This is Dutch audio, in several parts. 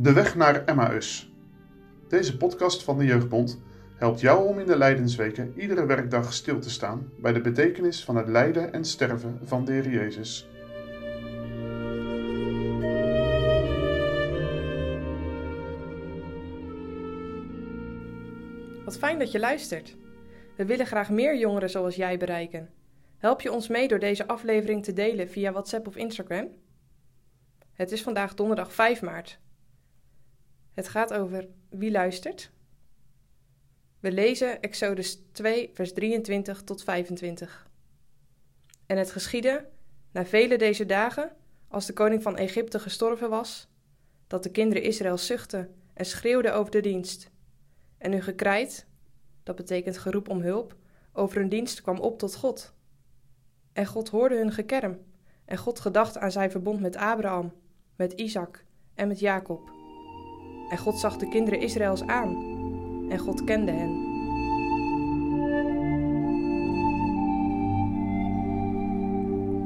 De weg naar Emmaus. Deze podcast van de Jeugdbond helpt jou om in de Lijdensweken iedere werkdag stil te staan bij de betekenis van het lijden en sterven van de Jezus. Wat fijn dat je luistert. We willen graag meer jongeren zoals jij bereiken. Help je ons mee door deze aflevering te delen via WhatsApp of Instagram? Het is vandaag donderdag 5 maart. Het gaat over wie luistert. We lezen Exodus 2, vers 23 tot 25. En het geschiedde, na vele deze dagen, als de koning van Egypte gestorven was, dat de kinderen Israël zuchtten en schreeuwden over de dienst. En hun gekrijt, dat betekent geroep om hulp, over hun dienst kwam op tot God. En God hoorde hun gekerm, en God gedacht aan zijn verbond met Abraham, met Isaac en met Jacob. En God zag de kinderen Israëls aan, en God kende hen.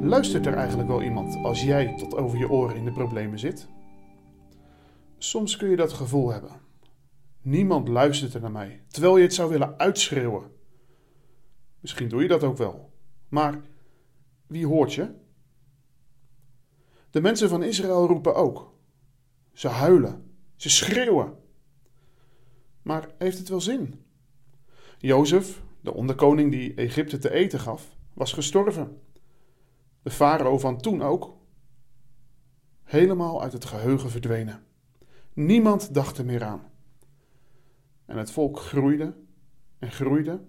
Luistert er eigenlijk wel iemand als jij tot over je oren in de problemen zit? Soms kun je dat gevoel hebben. Niemand luistert er naar mij, terwijl je het zou willen uitschreeuwen. Misschien doe je dat ook wel. Maar wie hoort je? De mensen van Israël roepen ook. Ze huilen, ze schreeuwen. Maar heeft het wel zin? Jozef, de onderkoning die Egypte te eten gaf, was gestorven. De farao van toen ook. Helemaal uit het geheugen verdwenen. Niemand dacht er meer aan. En het volk groeide en groeide.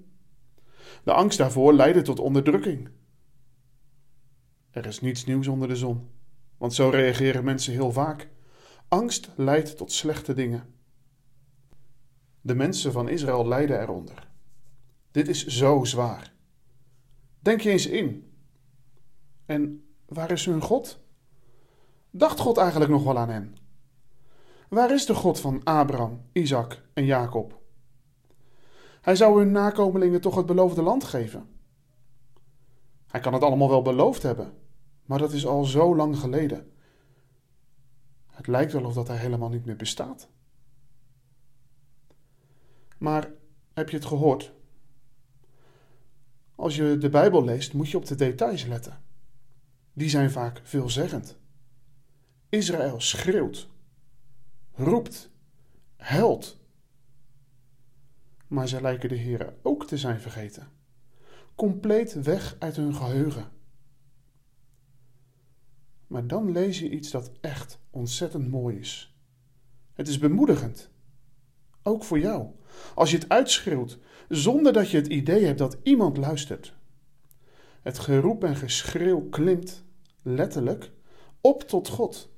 De angst daarvoor leidde tot onderdrukking. Er is niets nieuws onder de zon, want zo reageren mensen heel vaak. Angst leidt tot slechte dingen. De mensen van Israël lijden eronder. Dit is zo zwaar. Denk je eens in. En waar is hun God? Dacht God eigenlijk nog wel aan hen? Waar is de God van Abraham, Isaac en Jacob? Hij zou hun nakomelingen toch het beloofde land geven. Hij kan het allemaal wel beloofd hebben, maar dat is al zo lang geleden. Het lijkt wel of dat hij helemaal niet meer bestaat. Maar heb je het gehoord? Als je de Bijbel leest, moet je op de details letten. Die zijn vaak veelzeggend. Israël schreeuwt, roept, huilt. Maar zij lijken de Heer ook te zijn vergeten. Compleet weg uit hun geheugen. Maar dan lees je iets dat echt ontzettend mooi is. Het is bemoedigend. Ook voor jou. Als je het uitschreeuwt zonder dat je het idee hebt dat iemand luistert. Het geroep en geschreeuw klimt, letterlijk, op tot God.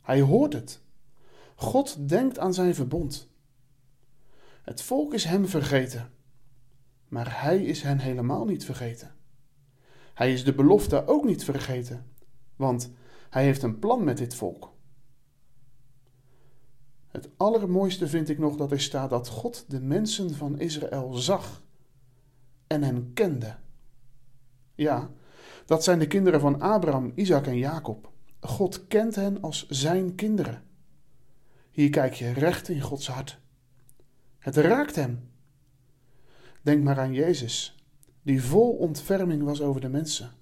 Hij hoort het. God denkt aan zijn verbond. Het volk is hem vergeten, maar hij is hen helemaal niet vergeten. Hij is de belofte ook niet vergeten, want hij heeft een plan met dit volk. Het allermooiste vind ik nog dat er staat dat God de mensen van Israël zag en hen kende. Ja, dat zijn de kinderen van Abraham, Isaac en Jacob. God kent hen als zijn kinderen. Hier kijk je recht in Gods hart. Het raakt hem. Denk maar aan Jezus, die vol ontferming was over de mensen.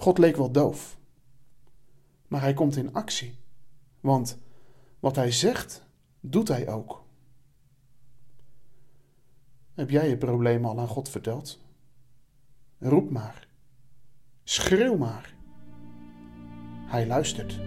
God leek wel doof, maar hij komt in actie, want wat hij zegt, doet hij ook. Heb jij je probleem al aan God verteld? Roep maar. Schreeuw maar. Hij luistert.